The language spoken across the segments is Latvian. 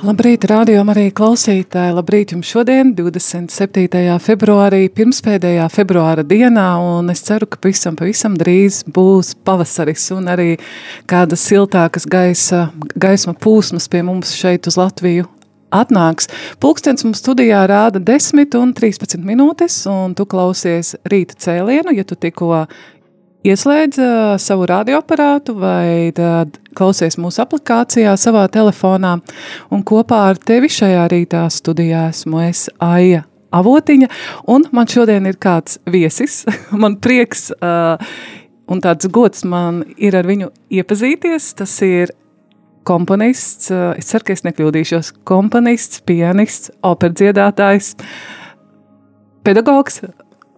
Labrīt, rādījumā arī klausītāji. Labrīt jums šodien, 27. februārī, pirmspēdējā februāra dienā, un es ceru, ka pavisam, pavisam drīz būs pavasaris un arī kāda siltākas gaisa, gaisma pūsmas pie mums šeit uz Latviju atnāks. Pulkstens mums studijā rāda 10 un 13 minūtes, un tu klausies rīta cēlienu, ja tu tikko Ieslēdz uh, savu radioaparātu vai klausies mūsu aplikācijā, savā telefonā. Un kopā ar tevi šajā rītā studijā esmu es Aija Avotiņa. Un man šodien ir kāds viesis. man prieks uh, un tāds gods man ir ar viņu iepazīties. Tas ir komponists, uh, es ceru, ka es nekļūdīšos, komponists, pianists, operdziedātājs, pedagogs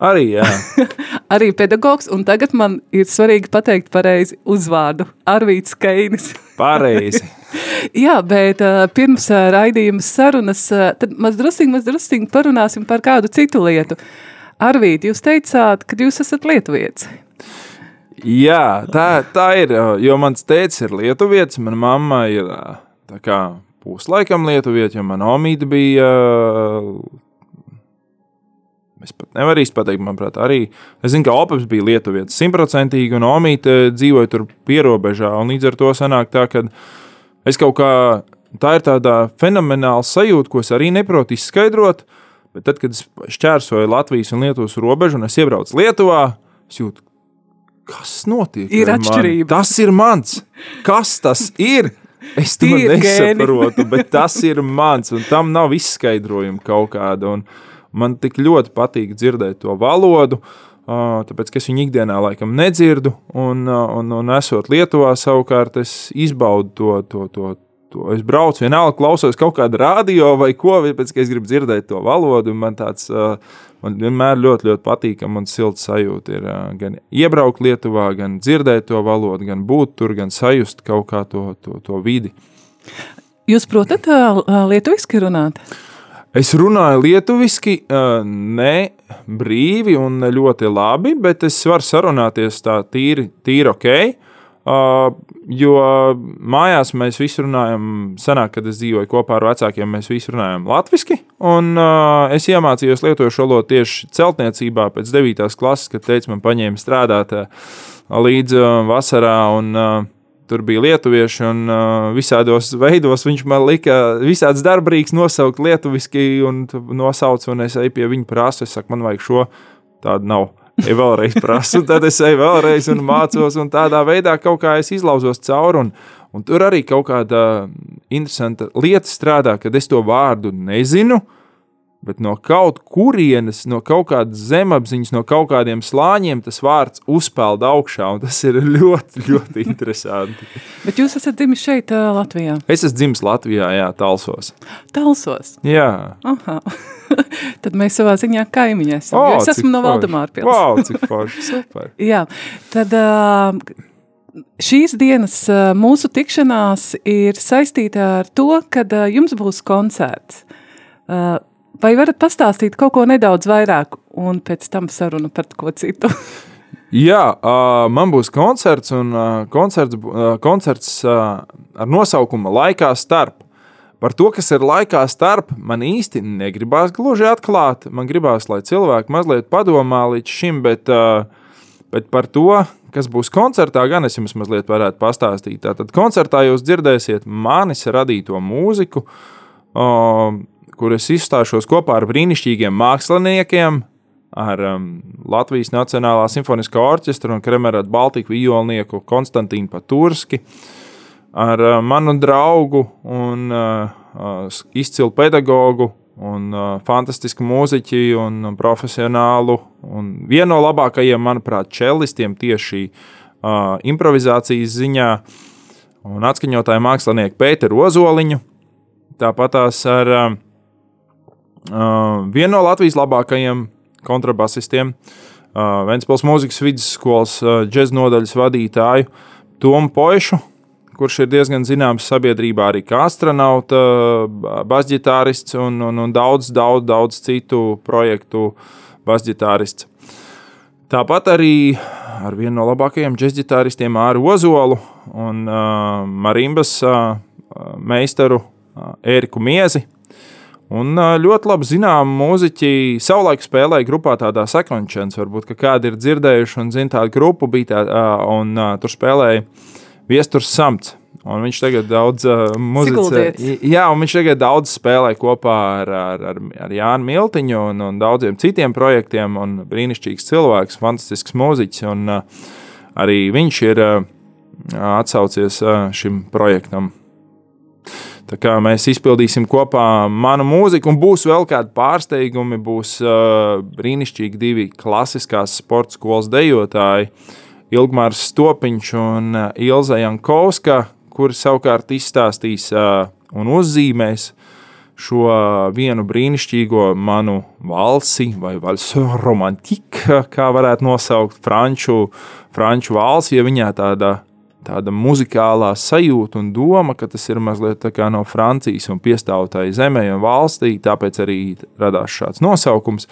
Arī, jā. arī pedagogs, un tagad man ir svarīgi pateikt pareizi uzvārdu - Arvīts Keinis. Pareizi. jā, bet uh, pirms uh, raidījuma sarunas, uh, tad maz drusīgi, maz drusīgi parunāsim par kādu citu lietu. Arvīt, jūs teicāt, ka jūs esat lietuvietis. Jā, tā, tā ir, jo mans tēvs ir lietuvietis, mana mamma ir tā kā puslaikam lietuvietis, jo mana omīte bija Es pat nevaru īsti pateikt, manuprāt, arī. Es zinu, ka Opels bija Lietuvietis simtprocentīgi, un Omīte dzīvoja tur pierobežā. Līdz ar to sanāk tā, ka es kaut kā tā ir tāda fenomenāla sajūta, ko es arī neprotu izskaidrot. Bet tad, kad es šķērsoju Latvijas un Lietuvas robežu, un es iebraucu Lietuvā, es jūtu, kas notiek. Ir atšķirība. Man? Tas ir mans. Kas tas ir? Es to nesaprotu, bet tas ir mans, un tam nav izskaidrojuma kaut kāda. Un, Man tik ļoti patīk dzirdēt to valodu, tāpēc es viņu ikdienā laikam nedzirdu. Un, un, un esot Lietuvā, savukārt es izbaudu to. to, to To es braucu, vienalga klausos kaut kādu radio vai ko, tāpēc, es gribu dzirdēt to valodu. Man tāds man vienmēr ļoti, ļoti patīkami un silts sajūta ir gan iebraukt Lietuvā, gan dzirdēt to valodu, gan būt tur, gan sajust kaut kā to, to, to vidi. Jūs protat lietuviski runāt? Es runāju lietuviski, ne brīvi un ļoti labi, bet es varu sarunāties tā tīri, tīri ok. Jo mājās mēs visi runājam, senāk, kad es dzīvoju kopā ar vecākiem, mēs visi runājam latviešu. Un es iemācījos lietošu valodu tieši celtniecībā pēc 9. klases, kad teica, man paņēma strādāt līdz vasarā. Un, Tur bija lietuvieši, un uh, visādos veidos viņš man lika visādas darbrīgas nosaukt lietuviski, un nosauc, un es eju pie viņa prasa. Es saku, man vajag šo, tādu nav. Ja vēlreiz prasu, tad es eju vēlreiz un mācos, un tādā veidā kaut kā es izlauzos cauri. Un, un tur arī kaut kāda interesanta lieta strādā, kad es to vārdu nezinu. Uh, bet no kaut kurienes, no kaut kādas zemapziņas, no kaut kādiem slāņiem tas vārds uzpeld augšā. Tas ir ļoti, ļoti interesanti. bet jūs esat dzimis šeit, Latvijā? Es esmu dzimis Latvijā, Jā, Talsos. Talsos? Jā. Aha. Tad mēs savā ziņā kaimiņi esam. Oh, es esmu no Valdemāra pilsētas. Wow, cik forši, super. Jā, tad uh, šīs dienas mūsu tikšanās ir saistīta ar to, kad jums būs koncerts. Vai varat pastāstīt kaut ko nedaudz vairāk, un pēc tam sarunu par ko citu? Jā, man būs koncerts, un koncerts, koncerts ar nosaukumu Laikā starp. Par to, kas ir laikā starp, man īsti negribās gluži atklāt. Man gribās, lai cilvēki mazliet padomā līdz šim, bet, bet par to, kas būs koncertā, gan es jums mazliet varētu pastāstīt. Tātad koncertā jūs dzirdēsiet manis radīto mūziku. Uh, kur es izstāšos kopā ar brīnišķīgiem māksliniekiem, ar um, Latvijas Nacionālā simfoniskā orķestra un Kremerata Baltiku violnieku Konstantīnu Paturski. ar uh, manu draugu un uh, uh, izcilu pedagogu un uh, fantastisku mūziķi un profesionālu. Un vienu no labākajiem, manuprāt, čelistiem tieši uh, improvizācijas ziņā un atskaņotāju mākslinieku Pēteru Ozoliņu. Tāpat tās ar uh, uh, vienu no Latvijas labākajiem kontrabasistiem, uh, Vēncpils mūzikas vidusskolas uh, džēzus nodaļas vadītāju Tomu Poišu, kurš ir diezgan zināms sabiedrībā arī kā astronauts, basģitārists un, un, un daudz, daudz, daudz citu projektu basģitārists. Tāpat arī ar vienu no labākajiem džekģitāristiem Māru Ozolu un uh, Marimbas uh, meistaru uh, Ēriku Miezi. Un ļoti labi zinām, mūziķi savulaik spēlēja grupā tādā sekvenčens, varbūt kādi ir dzirdējuši un zina tādu grupu, bija tā, un uh, tur spēlēja Viesturs Samts. Un viņš tagad daudz uh, muzicē. Jā, un viņš tagad daudz spēlē kopā ar, ar, ar, ar Jānu Miltiņu un, un daudziem citiem projektiem. Un brīnišķīgs cilvēks, fantastisks mūziķis. Un uh, arī viņš ir uh, atsaucies uh, šim projektam. Tā kā mēs izpildīsim kopā manu mūziku, un būs vēl kādi pārsteigumi. Būs uh, brīnišķīgi divi klasiskās sporta skolas dejotāji. Ilgmārs Stopiņš un uh, Ilza Jankovska, kuri savukārt izstāstīs uh, un uzzīmēs šo vienu brīnišķīgo manu valsi vai valsu romantiku, kā varētu nosaukt franču, franču valsi, ja viņā tāda tāda muzikālā sajūta un doma, ka tas ir mazliet no Francijas un piestāvotai zemē un valstī. Tāpēc arī radās šāds nosaukums,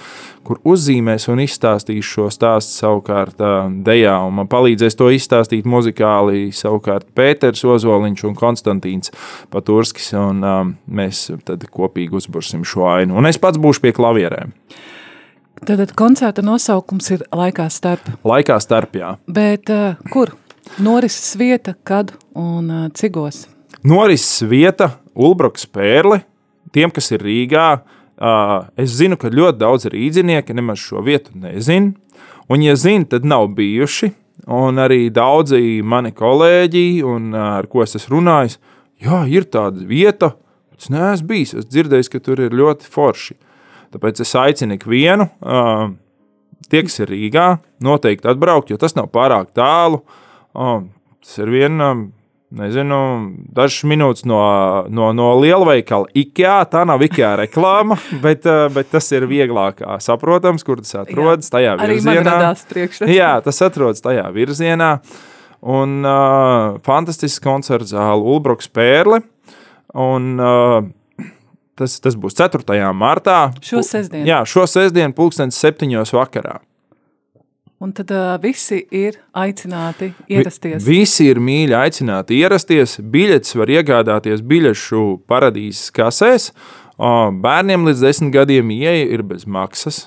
kur uzzīmēs un izstāstīs šo stāstu savukārt dejā. Un man palīdzēs to izstāstīt muzikāli savukārt Pēters Ozoliņš un Konstantīns Paturskis. Un, um, mēs tad kopīgi uzbursim šo ainu. Un es pats būšu pie klavierēm. Tad koncerta nosaukums ir laikā starp. Laikā starp, jā. Bet uh, kur? Norises vieta, kad un cigos? Norises vieta, Ulbroks pērle. Tiem, kas ir Rīgā, es zinu, ka ļoti daudz rīznieki nemaz šo vietu nezina. Un, ja zina, tad nav bijuši. Un arī daudzi mani kolēģi, un, ar ko es esmu runājis, jā, ir tāda vieta, es neesmu bijis. Es dzirdēju, ka tur ir ļoti forši. Tāpēc es aicinu ikvienu, tie, kas ir Rīgā, noteikti atbraukt, jo tas nav pārāk tālu. Uh, Oh, tas ir viena, nezinu, dažas minūtes no, no, no lielveikala IKEA. Tā nav IKEA reklāma, bet, eh, bet tas ir vieglāk saprotams, kur tas atrodas. Jā, tajā virzienā. Jā, tas atrodas tajā virzienā. Un uh, fantastisks koncerts zāle Ulbroks Pērle. Un, uh, tas, tas būs 4. martā. Šo sestdienu. Jā, šo sestdienu, pulkstenis septiņos vakarā. Un tad uh, visi ir aicināti ierasties. Vi, visi ir mīļi aicināti ierasties. Biļetes var iegādāties biļešu paradīzes kasēs. Uh, bērniem līdz desmit gadiem ieeja ir bez maksas.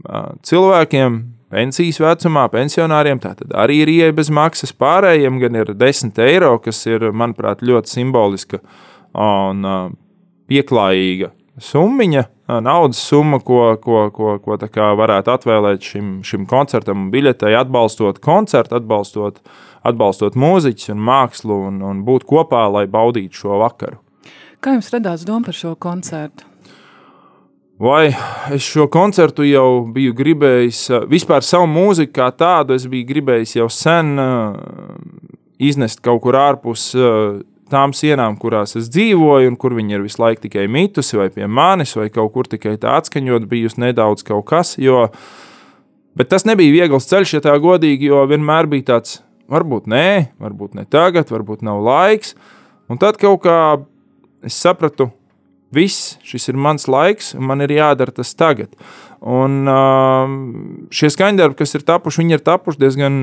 Uh, cilvēkiem pensijas vecumā, pensionāriem tātad arī ir ieeja bez maksas. Pārējiem gan ir 10 eiro, kas ir, manuprāt, ļoti simboliska un uh, pieklājīga summiņa naudas summa, ko, ko, ko, ko varētu atvēlēt šim, šim koncertam un biļetei, atbalstot koncertu, atbalstot, atbalstot mūziķus un mākslu un, un būt kopā, lai baudītu šo vakaru. Kā jums radās doma par šo koncertu? Vai es šo koncertu jau biju gribējis, vispār savu mūziku kā tādu, es biju gribējis jau sen iznest kaut kur ārpus tām sienām, kurās es dzīvoju, un kur viņi ir visu laiku tikai mitusi, vai pie manis, vai kaut kur tikai tā atskaņot, bijusi nedaudz kaut kas. Jo, bet tas nebija viegls ceļš, ja tā godīgi, jo vienmēr bija tāds, varbūt nē, varbūt ne tagad, varbūt nav laiks. Un tad kaut kā es sapratu, viss, šis ir mans laiks, un man ir jādara tas tagad. Un uh, šie skaņdarbi, kas ir tapuši, viņi ir tapuši diezgan,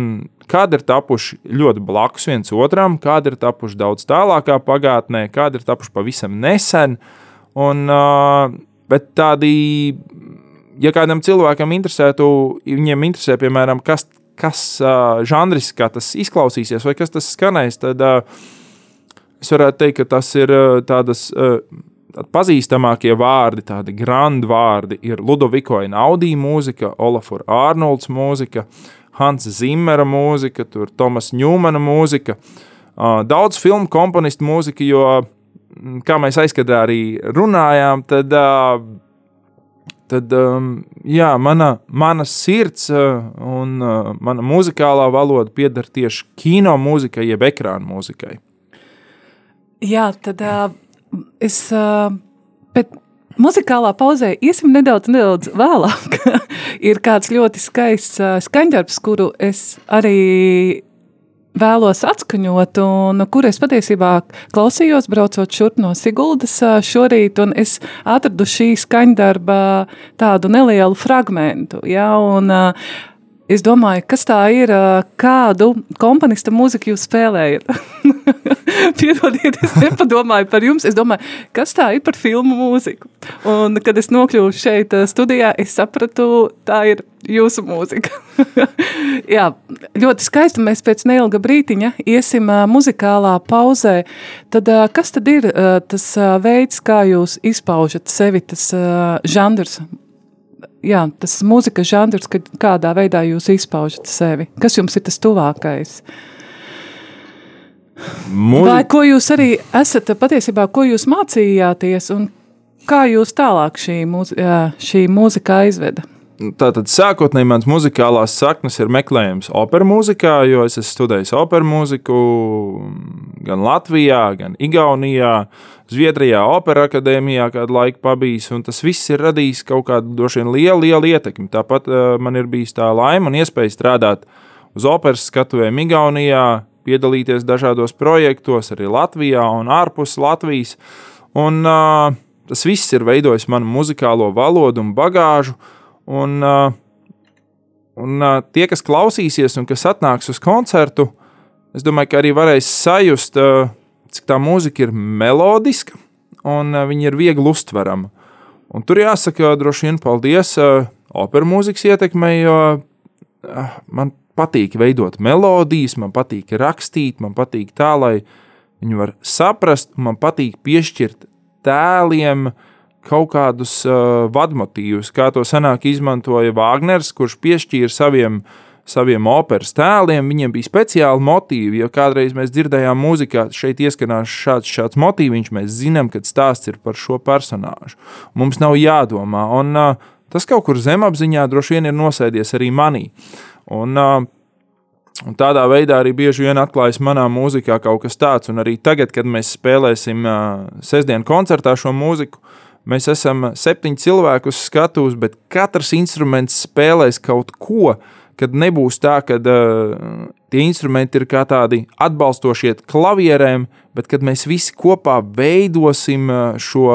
kādi ir tapuši ļoti blakus viens otram, kādi ir tapuši daudz tālākā pagātnē, kādi ir tapuši pavisam nesen. Un, uh, bet tādi, ja kādam cilvēkam interesētu, viņiem interesē, piemēram, kas, kas uh, žanris, kā tas izklausīsies, vai kas tas skanēs, tad uh, es varētu teikt, ka tas ir tādas. Pazīstamākie vārdi, tādi grandi vārdi, ir Ludoviko Einaudī mūzika, Olafur Ārnolds mūzika, Hans Zimmera mūzika, tur Tomas Ņūmana mūzika, daudz filmu komponistu mūziku, jo, mm, kā mēs aizkadrā arī runājām, tad, tad jā, mana, mana sirds un mana muzikālā valoda pieder tieši kino mūzikai, jeb ekrāna mūzikai. Jā, tad uh, es. Bet muzikālā pauzē iesim nedaudz, nedaudz vēlāk. ir kāds ļoti skaists skaņdarbs, kuru es arī vēlos atskaņot, un kur es patiesībā klausījos, braucot šurp no Siguldas šorīt, un es atradu šī skaņdarba tādu nelielu fragmentu. Ja, un, Es domāju, kas tā ir, kādu komponista mūziku jūs spēlējat. Piedodiet, es nepadomāju par jums. Es domāju, kas tā ir par filmu mūziku. Un, kad es nokļuvu šeit studijā, es sapratu, tā ir jūsu mūzika. Jā, ļoti skaisti. Mēs pēc neilga brītiņa iesim muzikālā pauzē. Tad, kas tad ir tas veids, kā jūs izpaužat sevi, tas žanrs jā, tas mūzikas žanrs, kādā veidā jūs izpaužat sevi? Kas jums ir tas tuvākais? Mūzi... Vai ko jūs arī esat patiesībā, ko jūs mācījāties un kā jūs tālāk šī, mūzi, šī mūzika aizveda? Tātad sākotnēji mans muzikālās saknes ir meklējums opera mūzikā, jo es esmu studējis opera mūziku gan Latvijā, gan Igaunijā. Zviedrijā, Opera akadēmijā kādu laiku pabijis, un tas viss ir radījis kaut kādu droši vien lielu, lielu ietekmi. Tāpat uh, man ir bijis tā laime un iespēja strādāt uz operas skatuvēm Igaunijā, piedalīties dažādos projektos, arī Latvijā un ārpus Latvijas. Un, uh, tas viss ir veidojis manu muzikālo valodu un bagāžu. Un, uh, un uh, tie, kas klausīsies un kas atnāks uz koncertu, es domāju, ka arī varēs sajust. Uh, cik tā mūzika ir melodiska un uh, viņa ir viegli uztverama. Un tur jāsaka, droši vien paldies uh, opera mūzikas ietekmei, jo man patīk veidot melodijas, man patīk rakstīt, man patīk tā, lai viņu var saprast, man patīk piešķirt tēliem kaut kādus uh, vadmotīvus, kā to senāk izmantoja Vāgners, kurš piešķīra saviem saviem operas tēliem, viņiem bija speciāli motīvi. Jo kādreiz mēs dzirdējām mūzikā, šeit ieskanās šāds, šāds motīvs, mēs zinām, ka stāsts ir par šo personāžu. Mums nav jādomā, un uh, tas kaut kur zemapziņā droši vien ir nosēdies arī manī. Un, uh, Un tādā veidā arī bieži vien atklājas manā mūzikā kaut kas tāds. Un arī tagad, kad mēs spēlēsim uh, sestdienas koncertā šo mūziku, mēs esam septiņi cilvēki uz skatuves, bet katrs instruments spēlēs kaut ko, uh, kad nebūs tā, ka uh, tie instrumenti ir kā tādi atbalstošie klavierēm, bet kad mēs visi kopā veidosim šo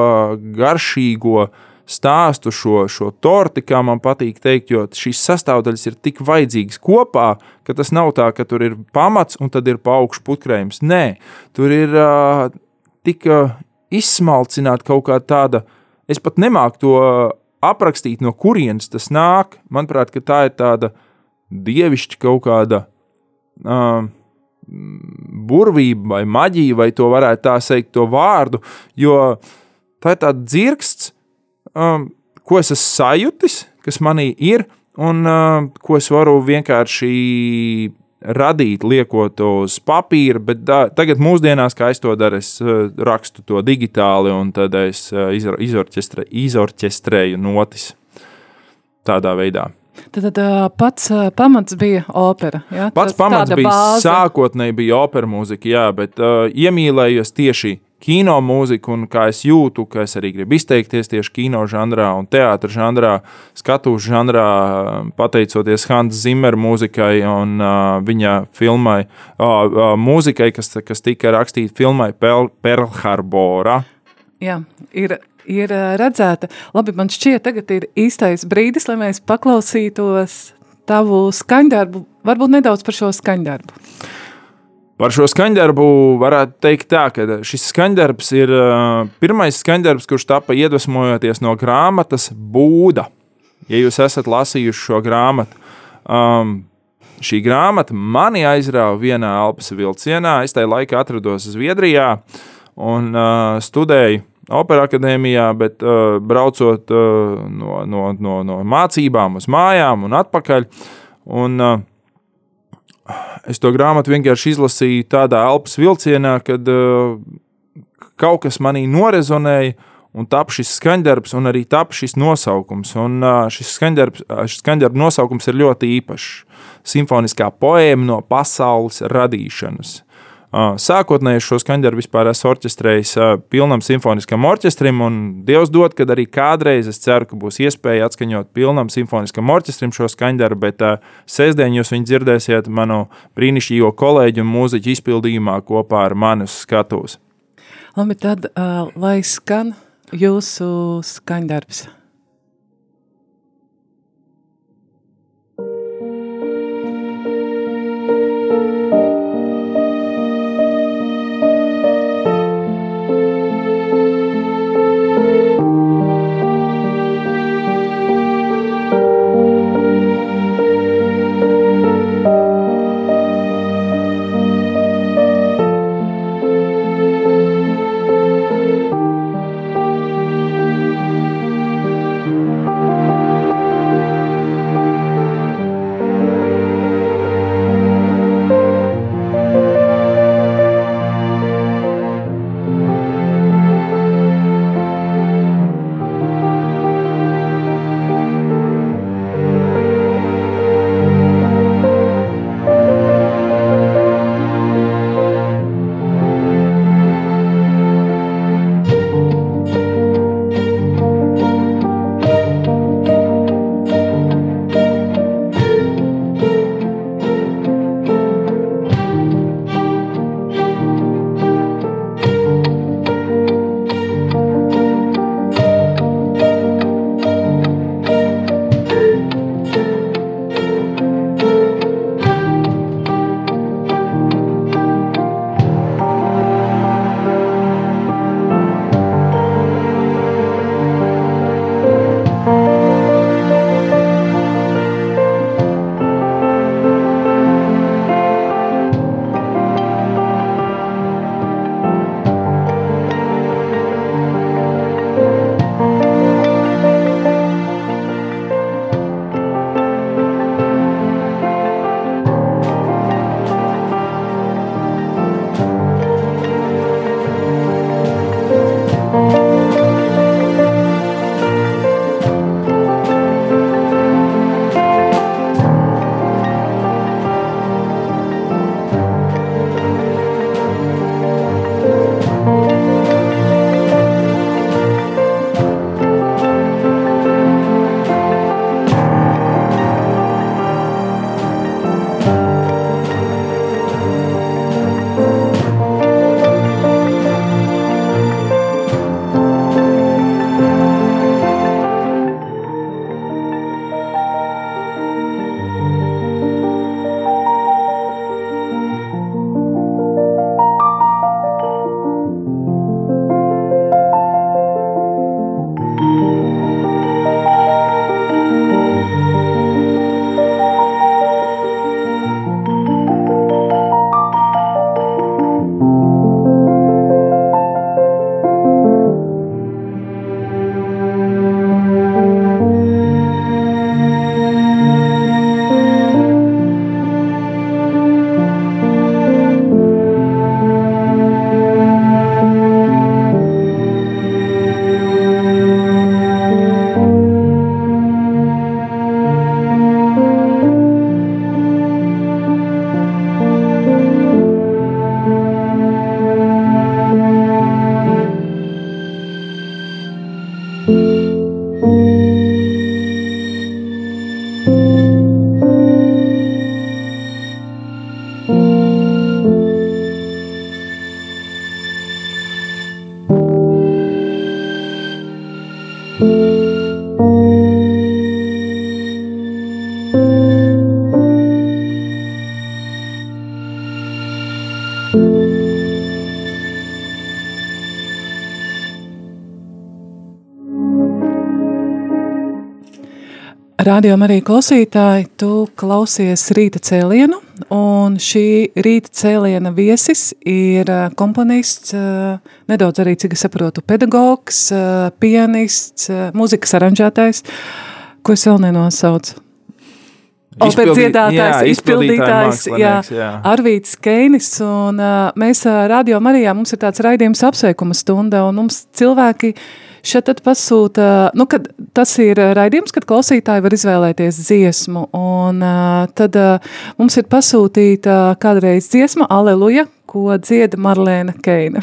garšīgo stāstu, šo, šo torti, kā man patīk teikt, jo šīs sastāvdaļas ir tik vajadzīgas kopā, ka tas nav tā, ka tur ir pamats un tad ir pa augšu putkrējums. Nē, tur ir uh, tik uh, izsmalcināta kaut kā tāda, es pat nemāku to aprakstīt, no kurienes tas nāk. Manuprāt, tā ir tāda dievišķa kaut kāda uh, burvība vai maģija, vai to varētu tā teikt, to vārdu, jo tā ir tāds dzirksts, um, ko es esmu sajutis, kas manī ir, un uh, ko es varu vienkārši radīt, liekot uz papīra, bet da, tagad, mūsdienās, kā es to daru, es uh, rakstu to digitāli, un tad es uh, izorķestre, izorķestrēju notis tādā veidā. Tad, tad pats pamats bija opera. Ja? Pats Tas, pamats bija bāze. sākotnēji bija opera mūzika, jā, bet uh, iemīlējos tieši kino mūziku, un kā es jūtu, ka es arī gribu izteikties tieši kino žanrā un teātris žanrā, skatuves žanrā, pateicoties Hans Zimmer mūzikai un uh, viņa filmai, uh, uh, mūzikai, kas, kas tika rakstīta filmai Pearl Harbora. Jā, ir ir redzēta. Labi, man šķiet, tagad ir īstais brīdis, lai mēs paklausītos tavu skaņdarbu, varbūt nedaudz par šo skaņdarbu. Par šo skaņdarbu varētu teikt tā, ka šis skaņdarbs ir pirmais skaņdarbs, kurš tapa iedvesmojoties no grāmatas Būda. Ja jūs esat lasījuši šo grāmatu, um, šī grāmata mani aizrāva vienā Alpas vilcienā. Es tajā laikā atrados Zviedrijā un uh, studēju opera akadēmijā, bet uh, braucot uh, no, no, no, no mācībām uz mājām un atpakaļ. Un, uh, es to grāmatu vienkārši izlasīju tādā elpas vilcienā, kad uh, kaut kas manī norezonēja. Un tap šis skaņdarbs, un arī tap šis nosaukums. Un, uh, šis skaņdarbs, šis skaņdarba nosaukums ir ļoti īpašs. Simfoniskā poēma no pasaules radīšanas. Sākotnēji šo skaņdarbu vispār esmu orķestrējis pilnam simfoniskam orķestrim, un Dievs dod, ka arī kādreiz es ceru, ka būs iespēja atskaņot pilnam simfoniskam orķestrim šo skaņdarbu, bet sestdien jūs viņu dzirdēsiet manu brīnišķīgo kolēģu un mūziķu izpildījumā kopā ar mani uz skatuves. Labi, tad uh, lai skan jūsu skaņdarbs. Radio arī klausītāji, tu klausies rīta cēlienu, un šī rīta cēliena viesis ir eh, komponists, eh, nedaudz arī, cik es saprotu, pedagogs, eh, pianists, mūzikas aranžētājs, ko es vēl nenosaucu. Operas Izpildi- dziedātājs, jā, izpildītājs, jā, jā. Arvīts Keinis, un uh, mēs uh, Radio Marijā, mums ir tāds raidījums apsveikuma stunda, un mums cilvēki šeit tad pasūta, nu, kad tas ir uh, raidījums, kad klausītāji var izvēlēties dziesmu, un uh, tad uh, mums ir pasūtīta kādreiz dziesma Aleluja, ko dzieda Marlēna Keina.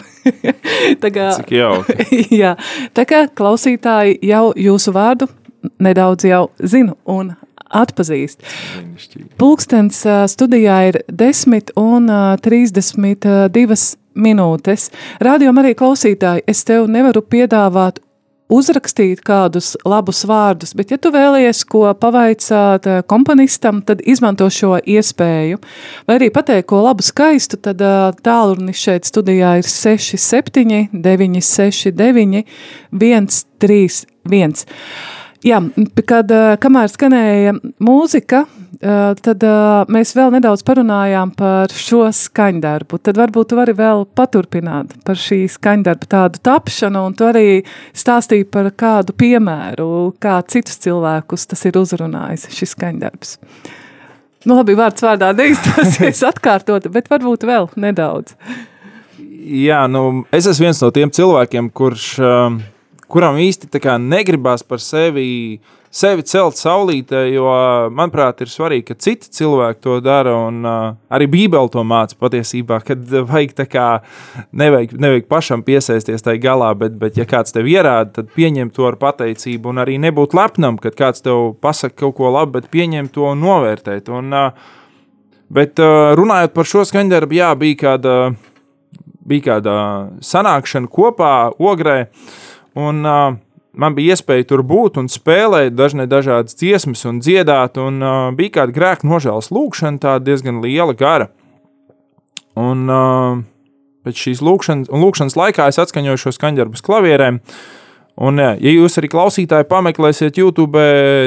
tā kā, Cik jauki. jā, tā kā klausītāji jau jūsu vārdu nedaudz jau zinu un atpazīst. Pulkstens studijā ir 10 un ā, 32 minūtes. Radio arī klausītāji, es tev nevaru piedāvāt uzrakstīt kādus labus vārdus, bet ja tu vēlies ko pavaicāt ā, komponistam, tad izmanto šo iespēju. Vai arī pateikt ko labu skaistu, tad ā, tālrunis šeit studijā ir 67 969 131. Jā, kad, ā, kamēr skanēja mūzika, ā, tad ā, mēs vēl nedaudz parunājām par šo skaņdarbu. Tad varbūt tu vari vēl paturpināt par šī skaņdarba tādu tapšanu, un tu arī stāstīji par kādu piemēru, kā citus cilvēkus tas ir uzrunājis, šis skaņdarbs. Nu, labi, vārds vārdā neizdosies atkārtot, bet varbūt vēl nedaudz. Jā, nu, es esmu viens no tiem cilvēkiem, kurš, um, kuram īsti negribas par sevi, sevi celt saulītē, jo, manuprāt, ir svarīgi, ka citi cilvēki to dara. Un, uh, arī Bībele to māca patiesībā, kad vajag tā kā nevajag, nevajag pašam piesaisties tai galā, bet, bet ja kāds tev ierāda, tad pieņem to ar pateicību un arī nebūt lepnam, kad kāds tev pasaka kaut ko labu, bet pieņem to un novērtēt. Un, uh, bet uh, runājot par šo skaņdarbu, jā, bija kāda bija kāda sanākšana kopā Ogrē, un uh, man bija iespēja tur būt un spēlēt dažne dažādas dziesmas un dziedāt, un uh, bija kāda grēka nožēlas lūkšana, tā diezgan liela gara. Un uh, pēc šīs lūkšanas, lūkšanas laikā es atskaņoju šo skaņdarbu uz klavierēm, Un, ja jūs arī klausītāji pameklēsiet YouTube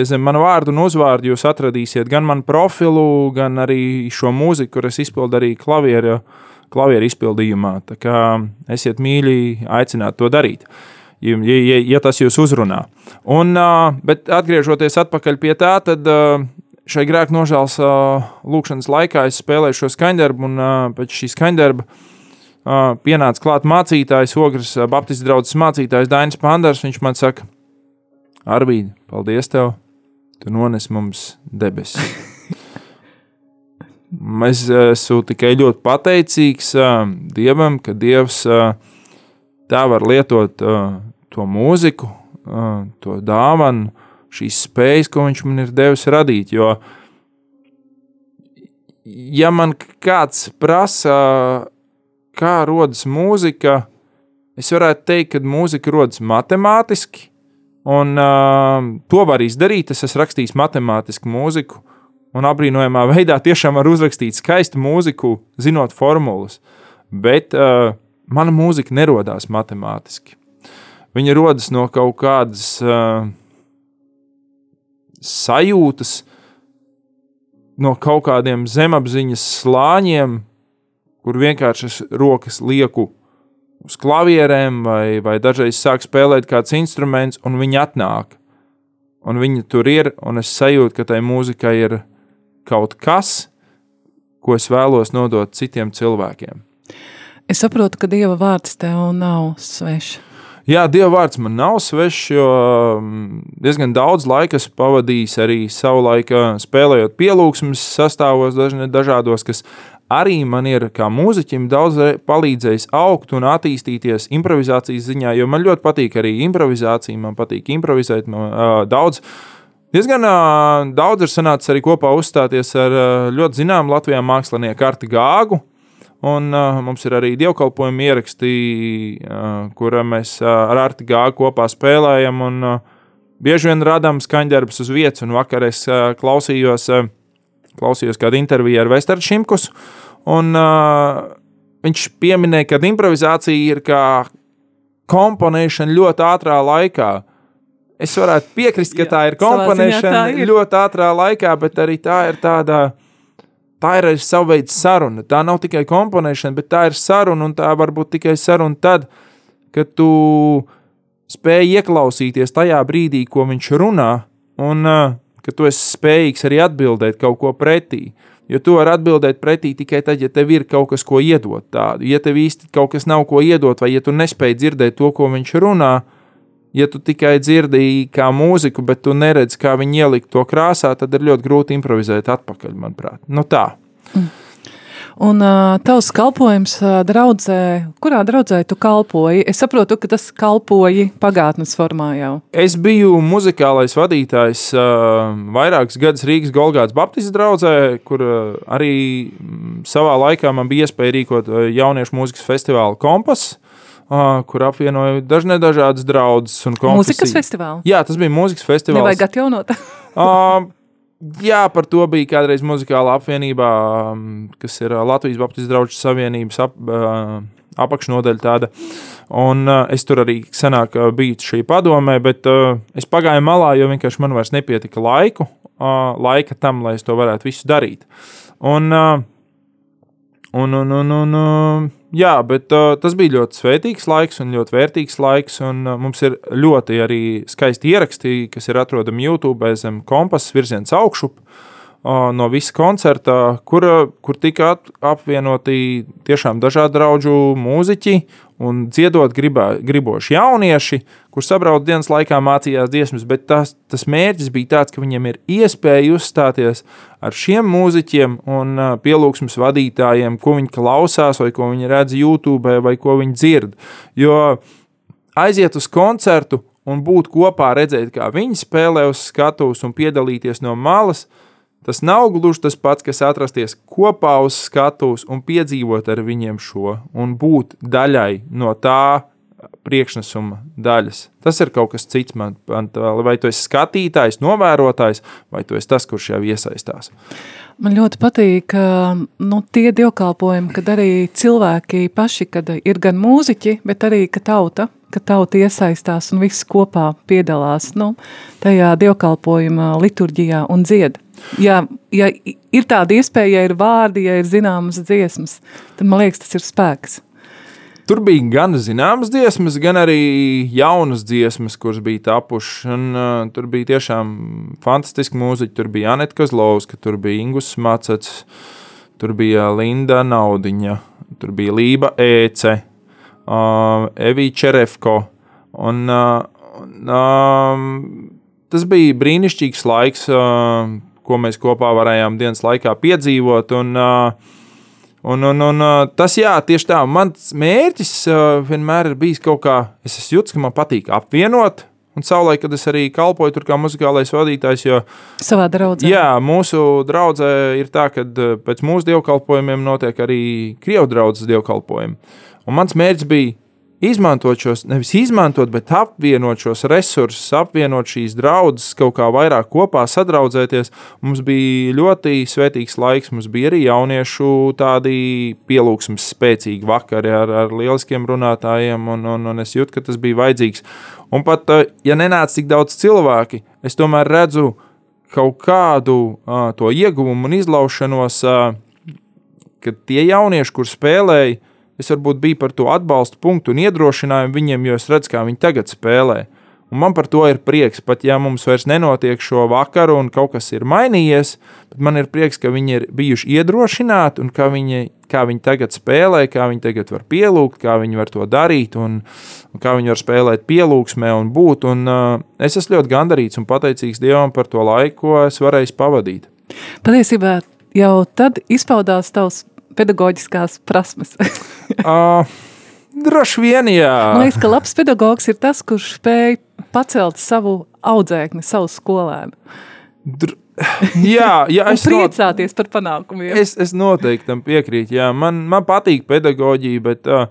zem manu vārdu un uzvārdu, jūs atradīsiet gan manu profilu, gan arī šo mūziku, kur es izpildu arī klavieru, klavieru izpildījumā. Tā kā esiet mīļi, aicināt to darīt. Ja, ja, ja tas jūs uzrunā. Un, bet atgriežoties atpakaļ pie tā, tad šai grēka nožēlas lūkšanas laikā es spēlēju šo skaņdarbu, un pēc šī skaņdarba pienāca klāt mācītājs, Ogres Baptistu draugs mācītājs Dainis Pandars. Viņš man saka, Arvīd, paldies tev, tu nones mums debesis. Es esmu tikai ļoti pateicīgs Dievam, ka Dievs tā var lietot to mūziku, to dāvanu, šīs spējas, ko Viņš man ir devis radīt. Jo, ja man kāds prasa, kā rodas mūzika, es varētu teikt, ka mūzika rodas matemātiski, un uh, to var izdarīt. Es esmu rakstījis matemātisku mūziku, un apbrīnojamā veidā tiešām var uzrakstīt skaistu mūziku, zinot formulas. Bet uh, mana mūzika nerodās matemātiski. Viņa rodas no kaut kādas uh, sajūtas, no kaut kādiem zemapziņas slāņiem, kur vienkārši es rokas lieku uz klavierēm, vai, vai dažreiz sāk spēlēt kāds instruments, un viņi atnāk. Un viņi tur ir, un es sajūtu, ka tai mūzikai ir kaut kas, ko es vēlos nodot citiem cilvēkiem. Es saprotu, ka Dieva vārds tev nav svešs. Jā, Dieva vārds man nav svešs, jo mm, diezgan daudz laika esmu pavadījis arī savulaik spēlējot pielūgsmes sastāvos, dažādos, kas arī man ir kā mūziķim daudz palīdzējis augt un attīstīties improvizācijas ziņā, jo man ļoti patīk arī improvizācija, man patīk improvizēt man, uh, daudz. Diezgan uh, daudz ir sanācis arī kopā uzstāties ar uh, ļoti zināmu Latvijā mākslinieku Arti Gāgu. Un uh, mums ir arī dievkalpojumi ieraksti, uh, kurā mēs uh, ar Arti Gāgu kopā spēlējam. Un, uh, bieži vien radām skaņdarbus uz vietas, un vakar es uh, klausījos, uh, klausījos kādu interviju ar Vesteru Šimkus. Un, uh, viņš pieminēja, ka improvizācija ir kā komponēšana ļoti ātrā laikā. Es varētu piekrist, ka Jā, tā ir komponēšana tā ir. ļoti ātrā laikā, bet arī tā ir tāda. Tā ir arī sava veida saruna. Tā nav tikai komponēšana, bet tā ir saruna, un tā var būt tikai saruna tad, kad tu spēj ieklausīties tajā brīdī, ko viņš runā, un uh, ka tu esi spējīgs arī atbildēt kaut ko pretī. Jo tu vari atbildēt pretī tikai tad, ja tev ir kaut kas, ko iedot tādu. Ja tev īsti kaut kas nav ko iedot, vai ja tu nespēj dzirdēt to, ko viņš runā, ja tu tikai dzirdēji kā mūziku, bet tu neredzi, kā viņi ielikt to krāsā, tad ir ļoti grūti improvizēt atpakaļ, manuprāt. Nu tā. Mm. Un uh, tavs kalpojums uh, draudzē, kurā draudzē tu kalpoji? Es saprotu, ka tas kalpoji pagātnes formā jau. Es biju muzikālais vadītājs uh, vairākus gadus Rīgas Golgāts Baptistu draugzē, kur uh, arī savā laikā man bija iespēja rīkot jauniešu mūzikas festivālu Kompas. Uh, kur apvienoja dažne dažādas draudzes un konfesijas. Mūzikas festivāls? Jā, tas bija mūzikas festivāls. Nevajag atjaunot. uh, Jā, par to bija kādreiz muzikāla apvienībā, um, kas ir uh, Latvijas Baptistu draugu savienības ap, uh, apakšnodaļa. Tāda. Un uh, es tur arī senāk biju šī padomē, bet uh, es pagāju malā, jo vienkārši man vairs nepietika laiku, uh, laika tam, lai es to varētu visu darīt. Un, uh, Un, un, un, un, un, jā, bet uh, tas bija ļoti svētīgs laiks un ļoti vērtīgs laiks. Un, uh, mums ir ļoti arī skaisti ieraksti, kas ir atrodami YouTube zem kompasa virziens augšup. Uh, no visa koncerta, kur, kur tika apvienoti tiešām dažādi draugu mūziķi un dziedot gribā, griboši jaunieši, kurš sabrauc dienas laikā mācījās dziesmas, bet tas, tas mērķis bija tāds, ka viņiem ir iespēja uzstāties ar šiem mūziķiem un pielūgsmes vadītājiem, ko viņi klausās, vai ko viņi redz YouTube, vai ko viņi dzird. Jo aiziet uz koncertu un būt kopā, redzēt, kā viņi spēlē uz skatuves un piedalīties no malas, Tas nav gluži tas pats, kas atrasties kopā uz skatuves un piedzīvot ar viņiem šo, un būt daļai no tā priekšnesuma daļas. Tas ir kaut kas cits. Man, man, vai tu esi skatītājs, novērotājs, vai tu esi tas, kurš jau iesaistās. Man ļoti patīk nu, tie dievkalpojumi, kad arī cilvēki paši, kad ir gan mūziķi, bet arī tauta, ka tauta iesaistās un viss kopā piedalās nu, tajā dievkalpojuma liturģijā un dzied. Ja, ja ir tāda iespēja, ja ir vārdi, ja ir zināmas dziesmas, tad man liekas, tas ir spēks. Tur bija gan zināmas dziesmas, gan arī jaunas dziesmas, kuras bija tapušas. Un, uh, tur bija tiešām fantastiski mūziķi. Tur bija Anita Kozlovska, tur bija Ingus Macets, tur bija Linda Naudiņa, tur bija Lība Ece, uh, Evija Čerefko. Un, uh, um, tas bija brīnišķīgs laiks. Uh, ko mēs kopā varējām dienas laikā piedzīvot. Un, un, un, un tas, jā, tieši tā, mans mērķis vienmēr ir bijis kaut kā, es jūtis, ka man patīk apvienot. Un savulaik, kad es arī kalpoju tur kā muzikālais vadītājs, jo savā draudzē. Jā, mūsu draudzē ir tā, ka pēc mūsu dievkalpojumiem notiek arī krievu draudzes dievkalpojumi. Un mans mērķis bija izmantot šos, nevis izmantot, bet apvienot šos resursus, apvienot šīs draudzes, kaut kā vairāk kopā sadraudzēties. Mums bija ļoti svētīgs laiks, mums bija arī jauniešu tādi pielūgsmes spēcīgi vakari ar, ar lieliskiem runātājiem, un, un, un es jūtu, ka tas bija vajadzīgs. Un pat, eh, ja nenāca tik daudz cilvēki, es tomēr redzu kaut kādu uh, to ieguvumu un izlaušanos, uh, ka tie jaunieši, kur spēlēja, Es varbūt biju par to atbalstu punktu un iedrošinājumu viņiem, jo es redzu, kā viņi tagad spēlē. Un man par to ir prieks, pat ja mums vairs nenotiek šo vakaru un kaut kas ir mainījies, bet man ir prieks, ka viņi ir bijuši iedrošināti un kā viņi, kā viņi tagad spēlē, kā viņi tagad var pielūgt, kā viņi var to darīt un, un kā viņi var spēlēt pielūgsmē un būt. Un, uh, es esmu ļoti gandarīts un pateicīgs Dievam par to laiku, ko es varēju pavadīt. Patiesībā jau tad izpaudās tavs pedagoģiskās prasmes? uh, droši vien, jā. Man liekas, ka labs pedagogs ir tas, kurš spēj pacelt savu audzēkni, savu skolēnu. Dr jā, jā, es priecāties not... par panākumiem. Es, es noteikti tam piekrītu. Jā. Man, man patīk pedagoģija, bet uh,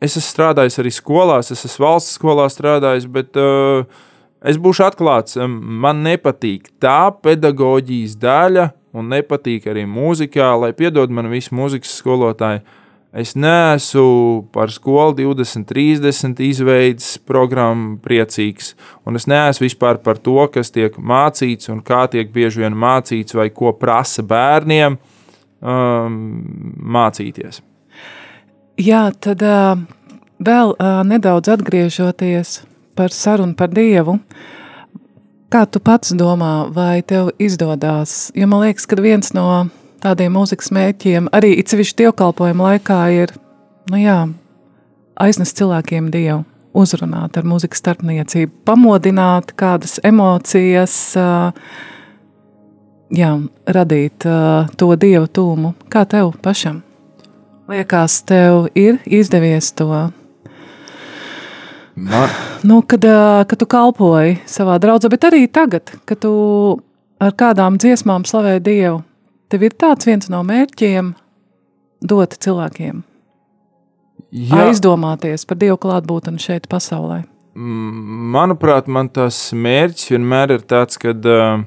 es esmu strādājis arī skolās, es esmu valsts skolā strādājis, bet uh, es būšu atklāts. Man nepatīk tā pedagoģijas daļa, un nepatīk arī mūzikā, lai piedod man visi mūzikas skolotāji. Es neesmu par skolu 2030 izveidas programmu priecīgs, un es neesmu vispār par to, kas tiek mācīts un kā tiek bieži vien mācīts vai ko prasa bērniem um, mācīties. Jā, tad uh, vēl uh, nedaudz atgriežoties par sarunu par Dievu. Kā tu pats domā, vai tev izdodas? Jo man liekas, ka viens no tādiem mūzikas mērķiem, arī sevišķi dievkalpojuma laikā, ir nu jā, aiznest cilvēkiem dievu, uzrunāt ar mūzikas starpniecību, pamodināt kādas emocijas, jā, radīt to dievu tūmu. Kā tev pašam? Liekas, tev ir izdevies to Man, Nu, kad, kad tu kalpoji savā draudzē, bet arī tagad, kad tu ar kādām dziesmām slavē Dievu, tev ir tāds viens no mērķiem dot cilvēkiem jā, aizdomāties par Dievu klātbūtni šeit pasaulē. manuprāt, man tas mērķis vienmēr ir tāds, ka uh,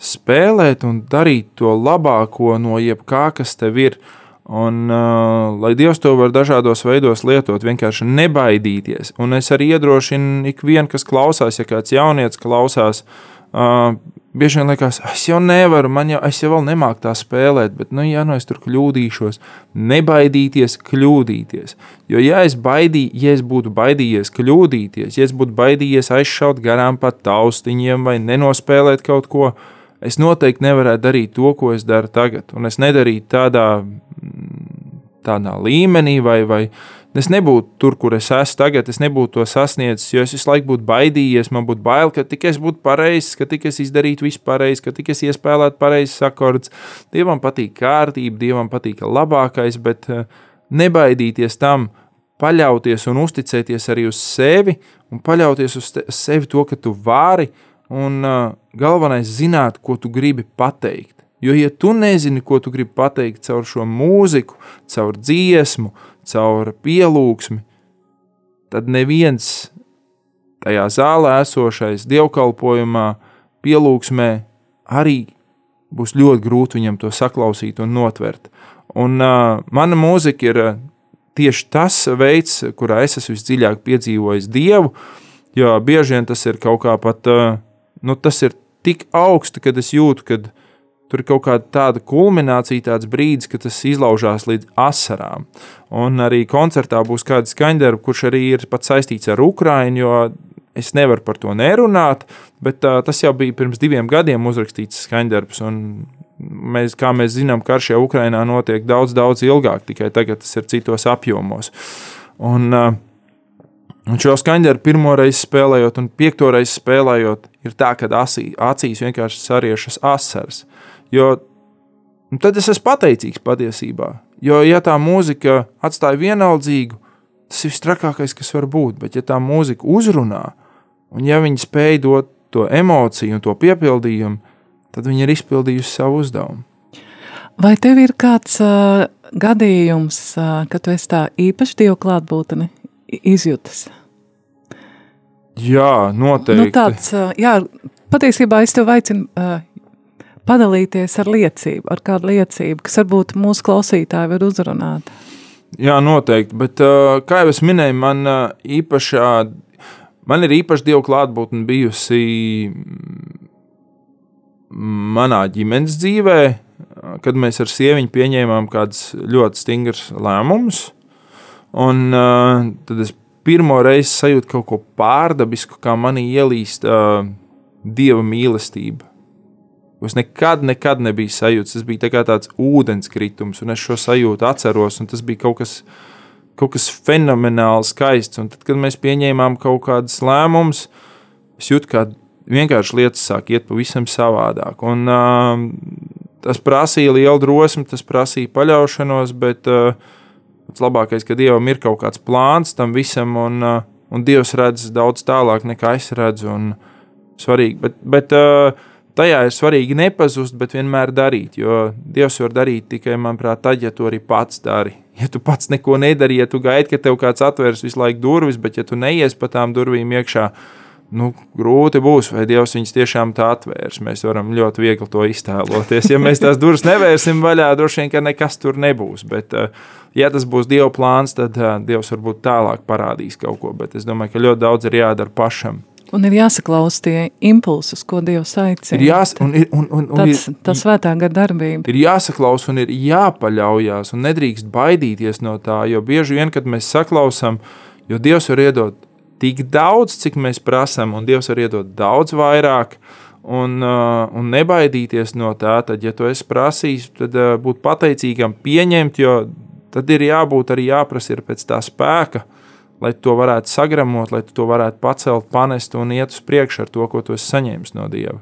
spēlēt un darīt to labāko no jebkā, kas tev ir. Un, uh, lai Dievs to var dažādos veidos lietot, vienkārši nebaidīties. Un es arī iedrošinu ikvienu, kas klausās, ja kāds jaunietis klausās, uh, bieži vien liekas, es jau nevaru, man jau, es jau nemāku tā spēlēt, bet, nu, ja nu es tur kļūdīšos, nebaidīties, kļūdīties. Jo, ja es, baidī, ja es būtu baidījies kļūdīties, ja es būtu baidījies aizšaut garām pa taustiņiem vai nenospēlēt kaut ko, es noteikti nevarētu darīt to, ko es daru tagad. Un es nedarītu tādā, tādā līmenī, vai, vai es nebūtu tur, kur es esmu tagad, es nebūtu to sasniedzis, jo es visu laiku būtu baidījies, man būtu bail, ka tikai es būtu pareizs, ka tikai es izdarītu visu pareizi, ka tikai es iespēlētu pareizes akordus. Dievam patīk kārtība, Dievam patīk labākais, bet eh, nebaidīties tam, paļauties un uzticēties arī uz sevi un paļauties uz sevi to, ka tu vari un uh, galvenais zināt, ko tu gribi pateikt. Jo, ja tu nezini, ko tu gribi pateikt caur šo mūziku, caur dziesmu, caur pielūgsmi, tad neviens tajā zālē esošais dievkalpojumā, pielūgsmē arī būs ļoti grūti viņam to saklausīt un notvert. Un uh, mana mūzika ir uh, tieši tas veids, kurā es esmu visdziļāk piedzīvojis Dievu, jo bieži vien tas ir kaut kā pat, uh, nu tas ir tik augstu, kad es jūtu, kad tur ir kaut kāda tāda kulminācija, tāds brīdis, kad tas izlaužās līdz asarām. Un arī koncertā būs kāds skaņdarbs, kurš arī ir pat saistīts ar Ukraiņu, jo es nevaru par to nerunāt, bet uh, tas jau bija pirms diviem gadiem uzrakstīts skaņdarbs. Mēs, kā mēs zinām, karš jau Ukrainā notiek daudz, daudz ilgāk, tikai tagad tas ir citos apjomos. Un, uh, Un šo skaņdarbu pirmo reizi spēlējot, un piekto reizi spēlējot, ir tā, ka acīs vienkārši sariešas asaras. Jo nu, tad es esmu pateicīgs patiesībā. Jo, ja tā mūzika atstāja vienaldzīgu, tas ir visstrakākais, kas var būt. Bet, ja tā mūzika uzrunā, un ja viņi spēj dot to emociju un to piepildījumu, tad viņi ir izpildījusi savu uzdevumu. Vai tev ir kāds uh, gadījums, uh, kad tu esi tā īpaši dievu klātbūtni izjūtas? Jā, noteikti. Nu, tāds, uh, jā, patiesībā es tev aicinu uh, padalīties ar liecību, ar kādu liecību, kas varbūt mūsu klausītāji var uzrunāt. Jā, noteikti. Bet, kā jau es minēju, man īpašā, man ir īpaši dievu klātbūtne bijusi manā ģimenes dzīvē, kad mēs ar sieviņu pieņēmām kādus ļoti stingrus lēmumus. Un tad es pirmo reizi sajūtu kaut ko pārdabisku, kā manī ielīst uh, dieva mīlestība. Es nekad, nekad nebiju sajūta. Tas bija tā tāds ūdenskritums, un es šo sajūtu atceros. Tas bija kaut kas, kaut kas fenomenāli skaists. Un tad, kad mēs pieņēmām kaut kādus lēmumus, es jūtu, ka vienkārši lietas sāk iet pavisam savādāk. Un, uh, tas prasīja lielu drosmi, tas prasīja paļaušanos, bet uh, labākais, ka Dievam ir kaut kāds plāns tam visam, un, uh, un Dievs redz daudz tālāk nekā es redzu. Un, svarīgi, bet, bet uh, tajā ir svarīgi nepazust, bet vienmēr darīt. Jo Dievs var darīt tikai, manuprāt, tad, ja tu arī pats dari. Ja tu pats neko nedari, ja tu gaidi, ka tev kāds atvērs visu laiku durvis, bet ja tu neies pa tām durvīm iekšā, nu, grūti būs, vai Dievs viņus tiešām tā atvērs. Mēs varam ļoti viegli to iztēloties. Ja mēs tās durvis nevērsim vaļā, droši vien, ka nekas tur nebūs. Bet, ja tas būs Dieva plāns, tad Dievs varbūt tālāk parādīs kaut ko. Bet es domāju, ka ļoti daudz ir jādara pašam. Un ir jāsaklaus tie impulsi, ko Dievs aicina. Ir jās, un, ir, un, un, un tas, ir, tas svētā gara darbība. Ir jāsaklaus un ir jāpaļaujas, un nedrīkst baidīties no tā. Jo bieži vien, kad mēs saklausām, jo Dievs var iedot tik daudz, cik mēs prasām, un Dievs var iedot daudz vairāk. Un, uh, un nebaidīties no tā, tad, ja tu esi prasījis, tad uh, būt pateicīgam, pieņemt, jo tad ir jābūt arī jāprasa pēc tā spēka, lai to varētu sagramot, lai to varētu pacelt, panest un iet uz priekšu ar to, ko tu esi saņēmis no Dieva.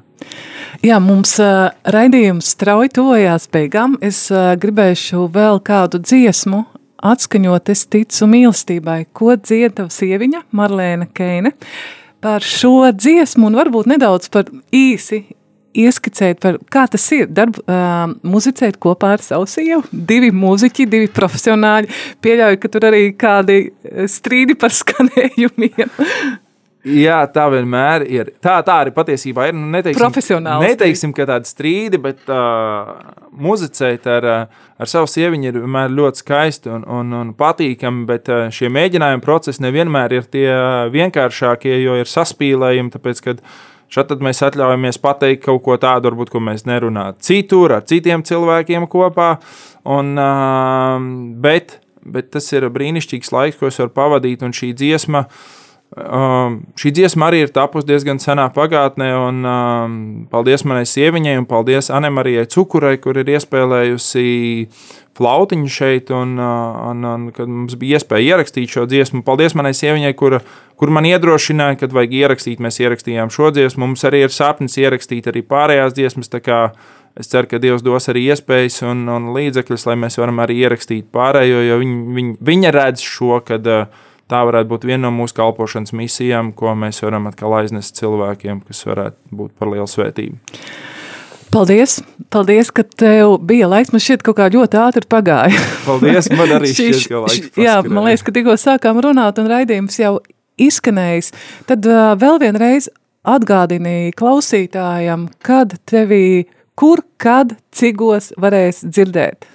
Jā, mums uh, raidījums strauji tojās beigām. Es uh, gribēšu vēl kādu dziesmu atskaņot, es ticu mīlestībai, ko dzieda sieviņa Marlēna Keine. Par šo dziesmu un varbūt nedaudz par īsi ieskicēt, par, kā tas ir darbu, uh, muzicēt kopā ar savu sievu. Divi mūziķi, divi profesionāļi. Pieļauju, ka tur arī kādi strīdi par skanējumiem. Jā, tā vienmēr ir. Tā, tā arī patiesībā ir. Nu, neteiksim, Profesionāli. Neteiksim, ka tāda strīdi, bet uh, muzicēt ar, ar savu sieviņu ir vienmēr ļoti skaisti un, un, un patīkami. Bet uh, šie mēģinājumi procesi nevienmēr ir tie vienkāršākie, jo ir saspīlējumi. Tāpēc, kad šeit mēs atļaujamies pateikt kaut ko tādu, varbūt, ko mēs nerunājam citur, ar citiem cilvēkiem kopā. Un, uh, bet, bet tas ir brīnišķīgs laiks, ko es varu pavadīt, un šī dziesma. Um, šī dziesma arī ir tapusi diezgan senā pagātnē, un um, paldies manai sieviņai, un paldies Anemarijai Cukurai, kur ir iespēlējusi flautiņu šeit, un, uh, un, un kad mums bija iespēja ierakstīt šo dziesmu. Paldies manai sieviņai, kur, kur man iedrošināja, kad vajag ierakstīt, mēs ierakstījām šo dziesmu. Mums arī ir sapnis ierakstīt arī pārējās dziesmas, tā kā Es ceru, ka Dievs dos arī iespējas un, un līdzekļus, lai mēs varam arī ierakstīt pārējo, jo viņi, viņi, viņa redz šo, kad uh, tā varētu būt viena no mūsu kalpošanas misijām, ko mēs varam atkal aiznest cilvēkiem, kas varētu būt par lielu svētību. Paldies! Paldies, ka tev bija laiks. Man šķiet, ka kaut kā ļoti ātri pagāja. Paldies! Man arī šķiet, ka laiks paskrēja. Jā, man liekas, ka tikko sākām runāt un raidījums jau izskanējis. Tad uh, vēl vienreiz atgādini klausītājam, kad tevī, kur, kad, cigos varēs dzirdēt.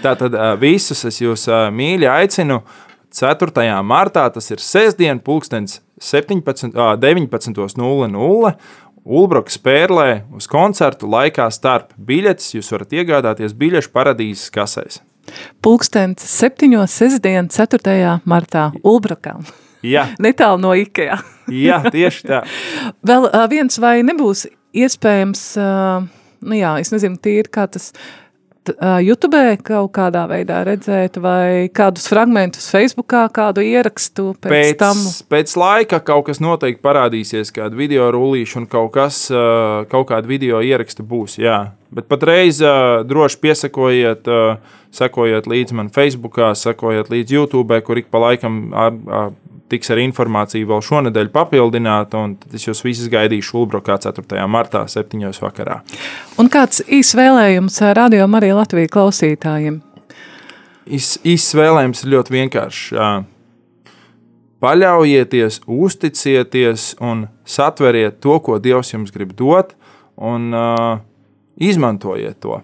Tātad visus es jūs mīļi aicinu 4. martā, tas ir sestdien, pulkstens 17, 19.00. Ulbrokas pērlē uz koncertu laikā starp biļetes jūs varat iegādāties biļešu paradīzes kasēs. Pulkstens 7. sestdien, 4. martā Ulbrokā. Jā. Netālu no Ikea. jā, tieši tā. Vēl viens vai nebūs iespējams, nu jā, es nezinu, tīri kā tas uh, YouTube kaut kādā veidā redzēt, vai kādus fragmentus Facebookā, kādu ierakstu pēc, pēc tam? Pēc laika kaut kas noteikti parādīsies, kāda video rullīša un kaut kas, uh, kaut kāda video ieraksta būs, jā. Bet patreiz uh, droši piesakojiet, uh, sekojiet līdzi man Facebookā, sekojiet līdzi YouTube, kur ik pa laikam ar, ar, tiks ar informāciju vēl šonadēļ papildināta, un tad es jūs visus gaidīšu Ulbrokā 4. martā, 7. vakarā. Un kāds īs vēlējums radio Marija Latvija klausītājiem? Īsts vēlējums ir ļoti vienkāršs. Paļaujieties, uzticieties un satveriet to, ko Dievs jums grib dot, un uh, izmantojiet to.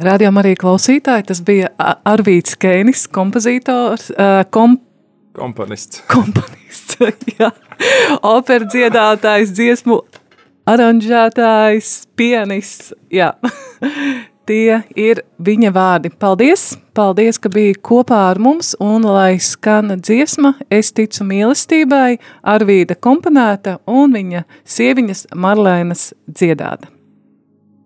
Radio Marija klausītāji, tas bija Arvīts Kēnis, kompozītors, komp Komponists. Komponists, jā. Opera dziedātājs, dziesmu aranžētājs, pianists, jā. Tie ir viņa vārdi. Paldies! Paldies, ka biji kopā ar mums un lai skana dziesma Es ticu mīlestībai, Arvīda komponēta un viņa sieviņas Marlēnas dziedāta.